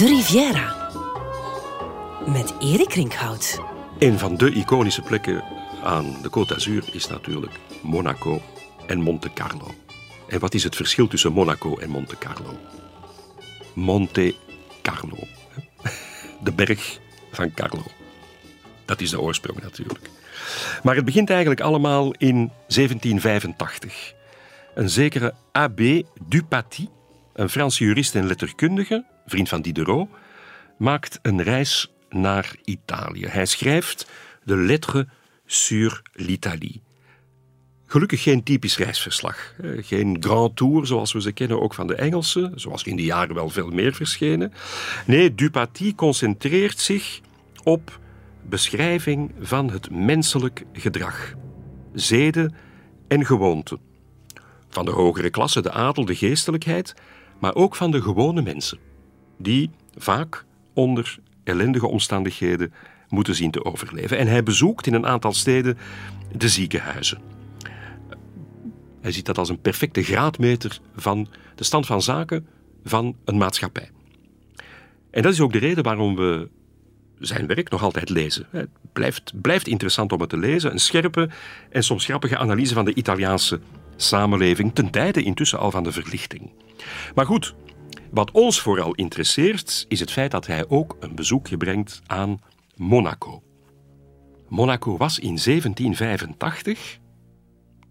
De Riviera. Met Erik Rinkhout. Een van de iconische plekken aan de Côte d'Azur is natuurlijk Monaco en Monte Carlo. En wat is het verschil tussen Monaco en Monte Carlo? Monte Carlo. De berg van Carlo. Dat is de oorsprong natuurlijk. Maar het begint eigenlijk allemaal in 1785. Een zekere Abbé Dupaty, een Franse jurist en letterkundige, vriend van Diderot, maakt een reis naar Italië. Hij schrijft de Lettre sur l'Italie. Gelukkig geen typisch reisverslag. Geen grand tour zoals we ze kennen, ook van de Engelsen, zoals in die jaren wel veel meer verschenen. Nee, Dupaty concentreert zich op beschrijving van het menselijk gedrag, zeden en gewoonten. Van de hogere klasse, de adel, de geestelijkheid, maar ook van de gewone mensen, die vaak onder ellendige omstandigheden moeten zien te overleven. En hij bezoekt in een aantal steden de ziekenhuizen. Hij ziet dat als een perfecte graadmeter van de stand van zaken van een maatschappij. En dat is ook de reden waarom we zijn werk nog altijd lezen. Het blijft, blijft interessant om het te lezen. Een scherpe en soms grappige analyse van de Italiaanse samenleving, ten tijde intussen al van de verlichting. Maar goed, wat ons vooral interesseert, is het feit dat hij ook een bezoekje brengt aan Monaco. Monaco was in 1785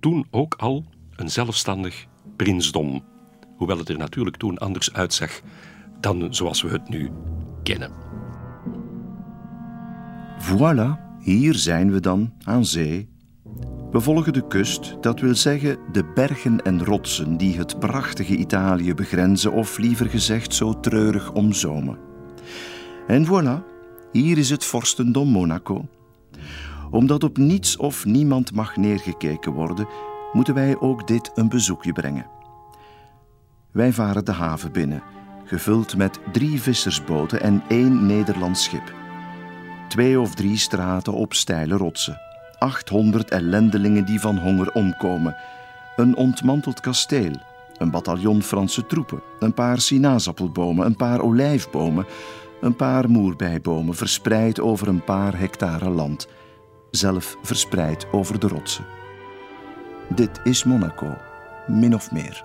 toen ook al een zelfstandig prinsdom, hoewel het er natuurlijk toen anders uitzag dan zoals we het nu kennen. Voilà, hier zijn we dan aan zee. We volgen de kust, dat wil zeggen de bergen en rotsen die het prachtige Italië begrenzen, of liever gezegd zo treurig omzomen. En voilà, hier is het vorstendom Monaco. Omdat op niets of niemand mag neergekeken worden, moeten wij ook dit een bezoekje brengen. Wij varen de haven binnen, gevuld met drie vissersboten en één Nederlands schip. Twee of drie straten op steile rotsen. 800 ellendelingen die van honger omkomen. Een ontmanteld kasteel. Een bataljon Franse troepen. Een paar sinaasappelbomen. Een paar olijfbomen. Een paar moerbeibomen verspreid over een paar hectare land. Zelf verspreid over de rotsen. Dit is Monaco, min of meer.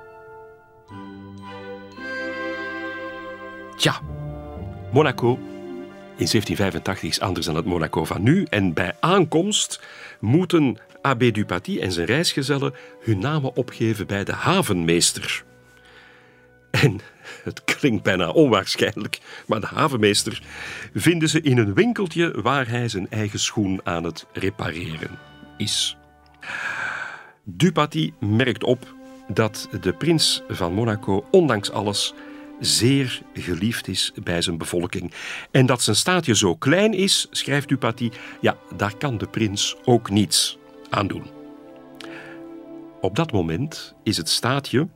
Tja, Monaco in 1785 is anders dan het Monaco van nu. En bij aankomst moeten Abbé Dupaty en zijn reisgezellen hun namen opgeven bij de havenmeester. En het klinkt bijna onwaarschijnlijk, maar de havenmeester vinden ze in een winkeltje waar hij zijn eigen schoen aan het repareren is. Dupaty merkt op dat de prins van Monaco ondanks alles zeer geliefd is bij zijn bevolking. En dat zijn staatje zo klein is, schrijft Dupaty, ja, daar kan de prins ook niets aan doen. Op dat moment is het staatje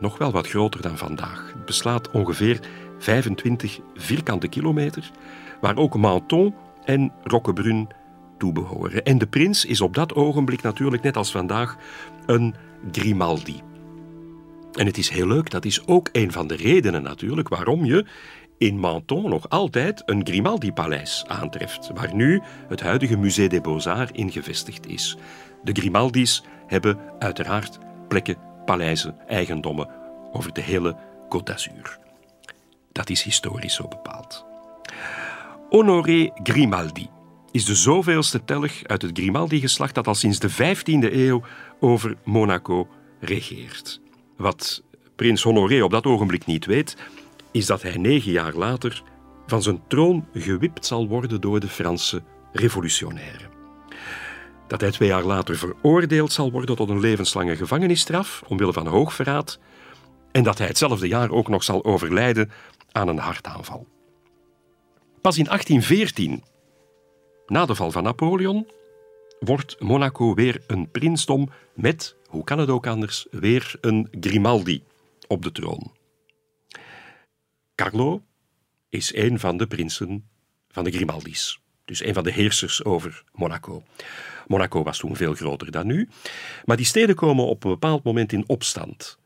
nog wel wat groter dan vandaag. Het beslaat ongeveer 25 vierkante kilometer, waar ook Menton en Roquebrune toe behoren. En de prins is op dat ogenblik natuurlijk net als vandaag een Grimaldi. En het is heel leuk, dat is ook een van de redenen natuurlijk waarom je in Menton nog altijd een Grimaldi-paleis aantreft, waar nu het huidige Musée des Beaux-Arts in gevestigd is. De Grimaldis hebben uiteraard plekken, paleizen, eigendommen over de hele Côte d'Azur. Dat is historisch zo bepaald. Honoré Grimaldi is de zoveelste telg uit het Grimaldi-geslacht dat al sinds de 15e eeuw over Monaco regeert. Wat prins Honoré op dat ogenblik niet weet, is dat hij negen jaar later van zijn troon gewipt zal worden door de Franse revolutionairen. Dat hij twee jaar later veroordeeld zal worden tot een levenslange gevangenisstraf omwille van hoogverraad en dat hij hetzelfde jaar ook nog zal overlijden aan een hartaanval. Pas in 1814, na de val van Napoleon, wordt Monaco weer een prinsdom met, hoe kan het ook anders, weer een Grimaldi op de troon. Carlo is een van de prinsen van de Grimaldis, dus een van de heersers over Monaco. Monaco was toen veel groter dan nu, maar die steden komen op een bepaald moment in opstand,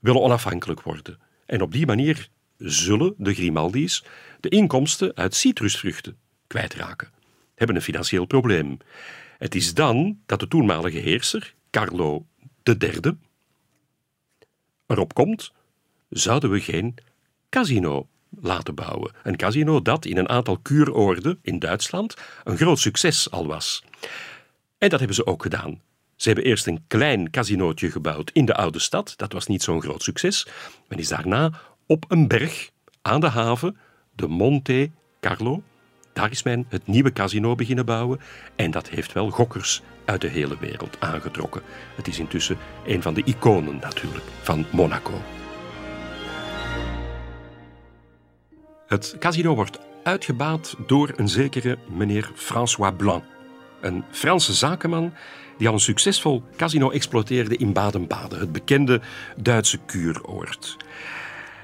willen onafhankelijk worden en op die manier zullen de Grimaldi's de inkomsten uit citrusvruchten kwijtraken, hebben een financieel probleem. Het is dan dat de toenmalige heerser, Carlo III, erop komt: zouden we geen casino laten bouwen? Een casino dat in een aantal kuuroorden in Duitsland een groot succes al was. En dat hebben ze ook gedaan. Ze hebben eerst een klein casinootje gebouwd in de oude stad. Dat was niet zo'n groot succes. Men is daarna op een berg aan de haven, de Monte Carlo. Daar is men het nieuwe casino beginnen bouwen. En dat heeft wel gokkers uit de hele wereld aangetrokken. Het is intussen een van de iconen natuurlijk van Monaco. Het casino wordt uitgebaat door een zekere meneer François Blanc, een Franse zakenman die al een succesvol casino exploiteerde in Baden-Baden, het bekende Duitse kuuroord.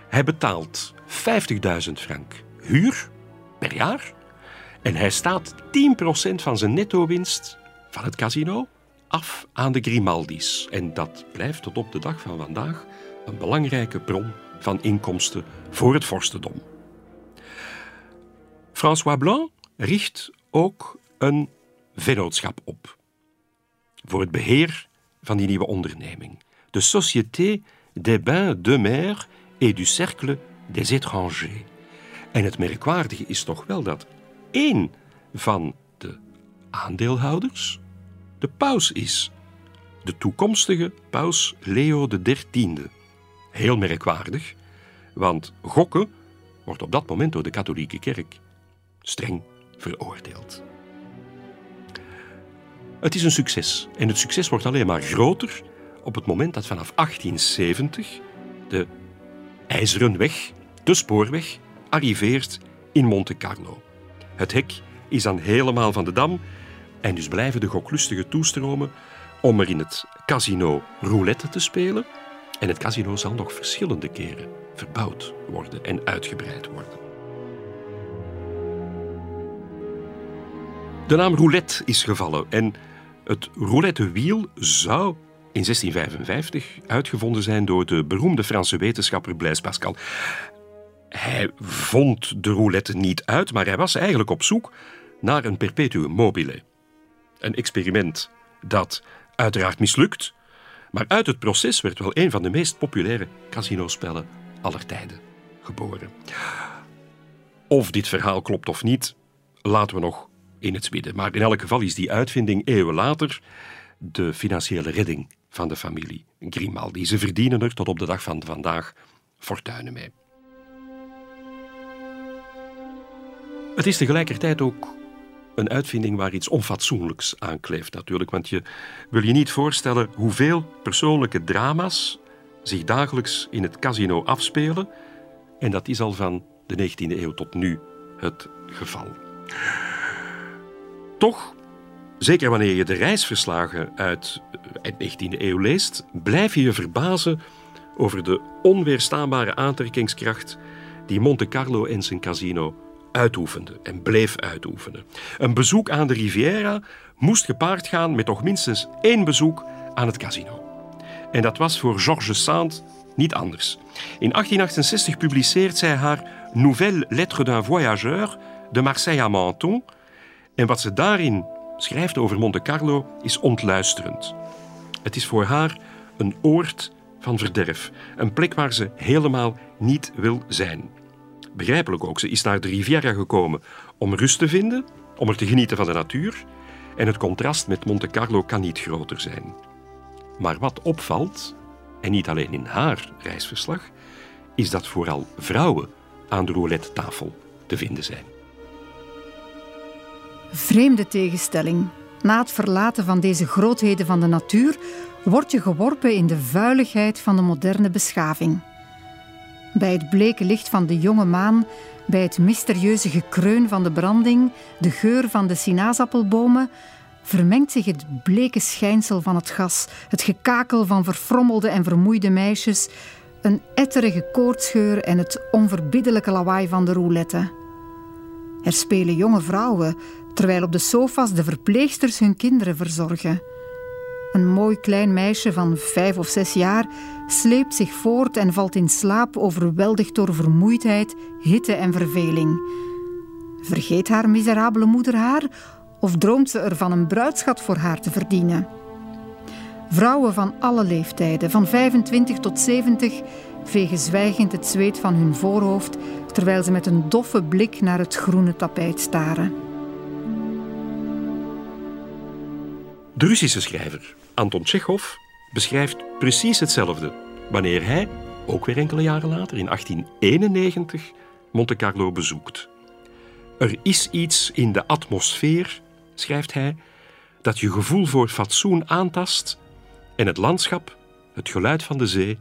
Hij betaalt 50.000 frank huur per jaar en hij staat 10% van zijn netto-winst van het casino af aan de Grimaldi's. En dat blijft tot op de dag van vandaag een belangrijke bron van inkomsten voor het vorstendom. François Blanc richt ook een vennootschap op voor het beheer van die nieuwe onderneming. De Société des Bains de Mer et du Cercle des Étrangers. En het merkwaardige is toch wel dat één van de aandeelhouders de paus is. De toekomstige paus Leo XIII. Heel merkwaardig, want gokken wordt op dat moment door de katholieke kerk streng veroordeeld. Het is een succes en het succes wordt alleen maar groter op het moment dat vanaf 1870 de ijzeren weg, de spoorweg, arriveert in Monte Carlo. Het hek is dan helemaal van de dam en dus blijven de goklustigen toestromen om er in het casino roulette te spelen. En het casino zal nog verschillende keren verbouwd worden en uitgebreid worden. De naam roulette is gevallen en het roulettewiel zou in 1655 uitgevonden zijn door de beroemde Franse wetenschapper Blaise Pascal. Hij vond de roulette niet uit, maar hij was eigenlijk op zoek naar een perpetuum mobile. Een experiment dat uiteraard mislukt, maar uit het proces werd wel een van de meest populaire casinospellen aller tijden geboren. Of dit verhaal klopt of niet, laten we nog in het midden. Maar in elk geval is die uitvinding eeuwen later de financiële redding van de familie Grimaldi. Ze verdienen er tot op de dag van vandaag fortuinen mee. Het is tegelijkertijd ook een uitvinding waar iets onfatsoenlijks aan kleeft natuurlijk. Want je wil je niet voorstellen hoeveel persoonlijke drama's zich dagelijks in het casino afspelen. En dat is al van de 19e eeuw tot nu het geval. Toch, zeker wanneer je de reisverslagen uit de 19e eeuw leest, blijf je je verbazen over de onweerstaanbare aantrekkingskracht die Monte Carlo en zijn casino uitoefende en bleef uitoefenen. Een bezoek aan de Riviera moest gepaard gaan met toch minstens één bezoek aan het casino. En dat was voor Georges Sand niet anders. In 1868 publiceert zij haar Nouvelle Lettre d'un voyageur de Marseille à Menton. En wat ze daarin schrijft over Monte Carlo is ontluisterend. Het is voor haar een oord van verderf, een plek waar ze helemaal niet wil zijn. Begrijpelijk ook, ze is naar de Riviera gekomen om rust te vinden, om er te genieten van de natuur. En het contrast met Monte Carlo kan niet groter zijn. Maar wat opvalt, en niet alleen in haar reisverslag, is dat vooral vrouwen aan de roulette-tafel te vinden zijn. Vreemde tegenstelling. Na het verlaten van deze grootheden van de natuur word je geworpen in de vuiligheid van de moderne beschaving. Bij het bleke licht van de jonge maan, bij het mysterieuze gekreun van de branding, de geur van de sinaasappelbomen, vermengt zich het bleke schijnsel van het gas, het gekakel van verfrommelde en vermoeide meisjes, een etterige koortsgeur en het onverbiddelijke lawaai van de roulette. Er spelen jonge vrouwen, terwijl op de sofa's de verpleegsters hun kinderen verzorgen. Een mooi klein meisje van vijf of zes jaar sleept zich voort en valt in slaap overweldigd door vermoeidheid, hitte en verveling. Vergeet haar miserabele moeder haar of droomt ze ervan een bruidschat voor haar te verdienen? Vrouwen van alle leeftijden, van 25 tot 70, vegen zwijgend het zweet van hun voorhoofd terwijl ze met een doffe blik naar het groene tapijt staren. De Russische schrijver Anton Tchekhov beschrijft precies hetzelfde wanneer hij, ook weer enkele jaren later, in 1891, Monte Carlo bezoekt. Er is iets in de atmosfeer, schrijft hij, dat je gevoel voor fatsoen aantast en het landschap, het geluid van de zee,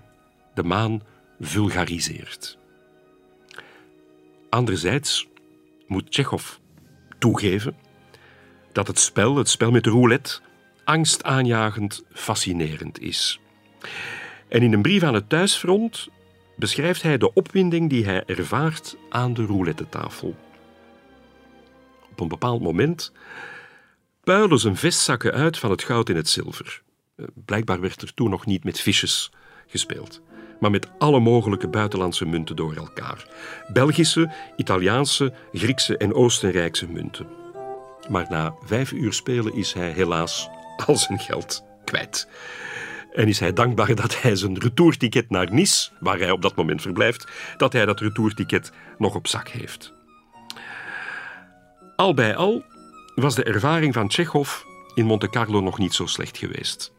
de maan vulgariseert. Anderzijds moet Tsjechov toegeven dat het spel, het spel met de roulette, angstaanjagend fascinerend is. En in een brief aan het thuisfront beschrijft hij de opwinding die hij ervaart aan de roulette-tafel. Op een bepaald moment puilen zijn vestzakken uit van het goud en het zilver. Eh, blijkbaar werd er toen nog niet met fiches gespeeld, maar met alle mogelijke buitenlandse munten door elkaar. Belgische, Italiaanse, Griekse en Oostenrijkse munten. Maar na vijf uur spelen is hij helaas al zijn geld kwijt. En is hij dankbaar dat hij zijn retourticket naar Nice, waar hij op dat moment verblijft, dat hij dat retourticket nog op zak heeft. Al bij al was de ervaring van Tsjechov in Monte Carlo nog niet zo slecht geweest.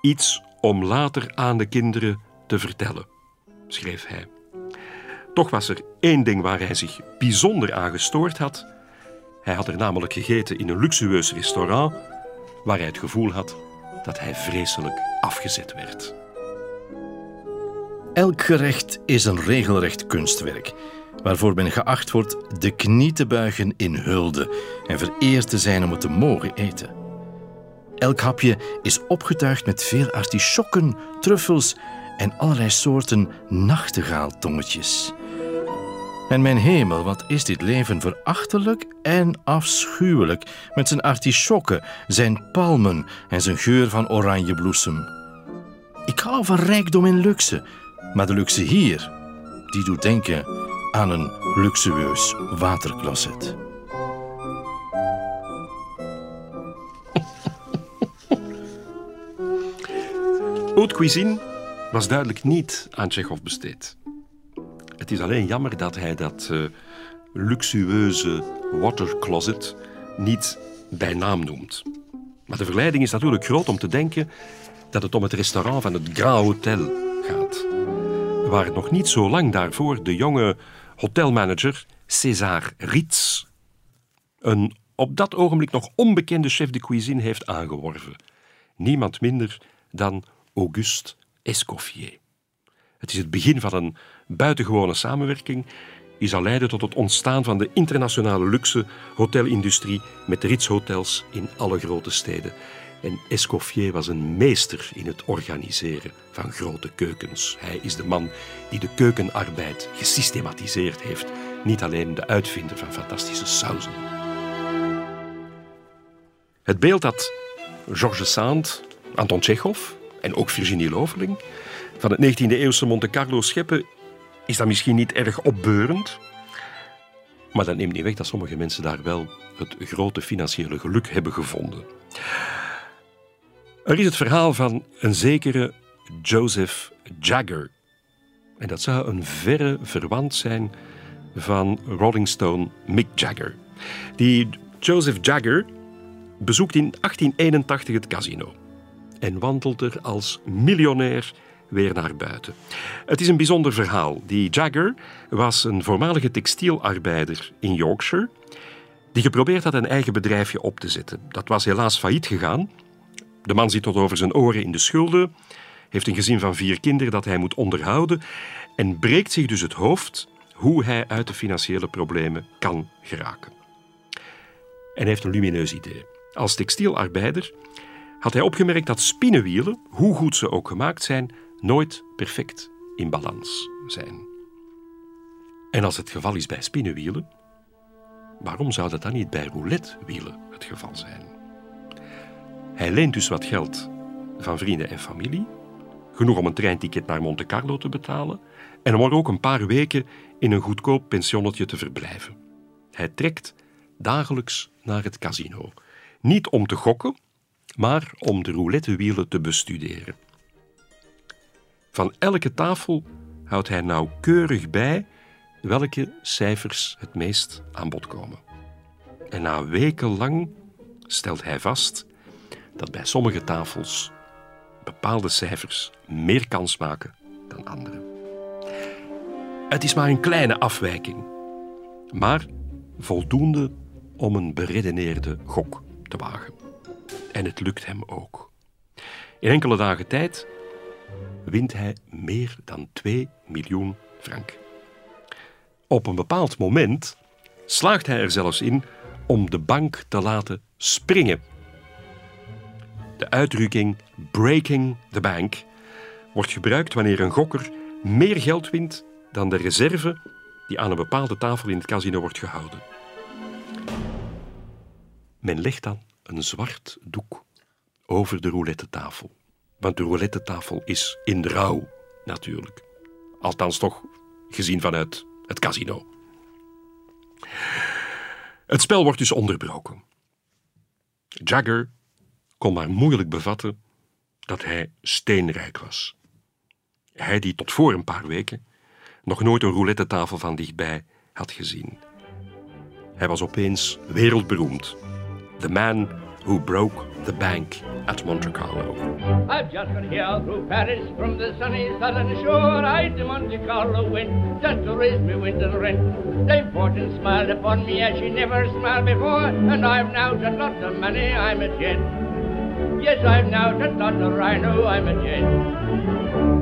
Iets om later aan de kinderen te vertellen, schreef hij. Toch was er één ding waar hij zich bijzonder aan gestoord had. Hij had er namelijk gegeten in een luxueus restaurant waar hij het gevoel had dat hij vreselijk afgezet werd. Elk gerecht is een regelrecht kunstwerk, waarvoor men geacht wordt de knie te buigen in hulde en vereerd te zijn om het te mogen eten. Elk hapje is opgetuigd met veel artisjokken, truffels en allerlei soorten nachtegaaltongetjes. En mijn hemel, wat is dit leven verachtelijk en afschuwelijk, met zijn artisjokken, zijn palmen en zijn geur van oranjebloesem. Ik hou van rijkdom en luxe, maar de luxe hier, die doet denken aan een luxueus watercloset. Haute cuisine was duidelijk niet aan Tsjechov besteed. Het is alleen jammer dat hij dat uh, luxueuze watercloset niet bij naam noemt. Maar de verleiding is natuurlijk groot om te denken dat het om het restaurant van het Grand Hotel gaat. Waar nog niet zo lang daarvoor de jonge hotelmanager César Ritz een op dat ogenblik nog onbekende chef de cuisine heeft aangeworven. Niemand minder dan Auguste Escoffier. Het is het begin van een buitengewone samenwerking die zal leiden tot het ontstaan van de internationale luxe hotelindustrie met Ritz-hotels in alle grote steden. En Escoffier was een meester in het organiseren van grote keukens. Hij is de man die de keukenarbeid gesystematiseerd heeft, niet alleen de uitvinder van fantastische sauzen. Het beeld dat Georges Sand, Anton Tchekhov en ook Virginie Loveling van het 19e-eeuwse Monte Carlo scheppen, is dat misschien niet erg opbeurend. Maar dat neemt niet weg dat sommige mensen daar wel het grote financiële geluk hebben gevonden. Er is het verhaal van een zekere Joseph Jagger. En dat zou een verre verwant zijn van Rolling Stone Mick Jagger. Die Joseph Jagger bezoekt in 1881 het casino en wandelt er als miljonair weer naar buiten. Het is een bijzonder verhaal. Die Jagger was een voormalige textielarbeider in Yorkshire die geprobeerd had een eigen bedrijfje op te zetten. Dat was helaas failliet gegaan. De man zit tot over zijn oren in de schulden, heeft een gezin van vier kinderen dat hij moet onderhouden en breekt zich dus het hoofd hoe hij uit de financiële problemen kan geraken. En heeft een lumineus idee. Als textielarbeider had hij opgemerkt dat spinnenwielen, hoe goed ze ook gemaakt zijn, nooit perfect in balans zijn. En als het geval is bij spinnenwielen, waarom zou dat dan niet bij roulettewielen het geval zijn? Hij leent dus wat geld van vrienden en familie, genoeg om een treinticket naar Monte Carlo te betalen en om er ook een paar weken in een goedkoop pensionnetje te verblijven. Hij trekt dagelijks naar het casino. Niet om te gokken, maar om de roulettewielen te bestuderen. Van elke tafel houdt hij nauwkeurig bij welke cijfers het meest aan bod komen. En na wekenlang stelt hij vast dat bij sommige tafels bepaalde cijfers meer kans maken dan andere. Het is maar een kleine afwijking, maar voldoende om een beredeneerde gok te wagen. En het lukt hem ook. In enkele dagen tijd wint hij meer dan 2 miljoen frank. Op een bepaald moment slaagt hij er zelfs in om de bank te laten springen. De uitdrukking breaking the bank wordt gebruikt wanneer een gokker meer geld wint dan de reserve die aan een bepaalde tafel in het casino wordt gehouden. Men legt dan een zwart doek over de roulette-tafel. Want de roulette-tafel is in rouw, natuurlijk. Althans toch gezien vanuit het casino. Het spel wordt dus onderbroken. Jagger kon maar moeilijk bevatten dat hij steenrijk was. Hij die tot voor een paar weken nog nooit een roulette-tafel van dichtbij had gezien. Hij was opeens wereldberoemd. The man who broke the bank at Monte Carlo. I've just got here through Paris from the sunny southern shore. I to Monte Carlo went just to raise me winter rent. Dame Fortune smiled upon me as she never smiled before, and I've now got lots of money. I'm a gent. Yes, I've now got lots of rhino. I'm a gent.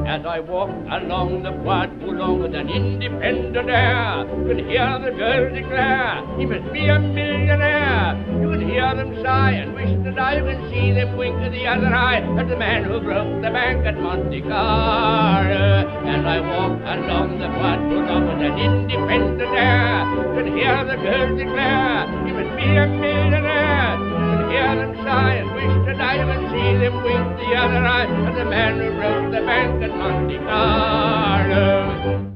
As I walk along the Bois Boulogne with an independent air, you can hear the girls declare he must be a millionaire. You can hear them sigh and wish to die. You can see them wink to the other eye at the man who broke the bank at Monte Carlo. As I walk along the Bois Boulogne with an independent air, you can hear the girls declare he must be a millionaire. Hear them sigh and wish to die. and see them wink the other eye at the man who broke the bank at Monte Carlo.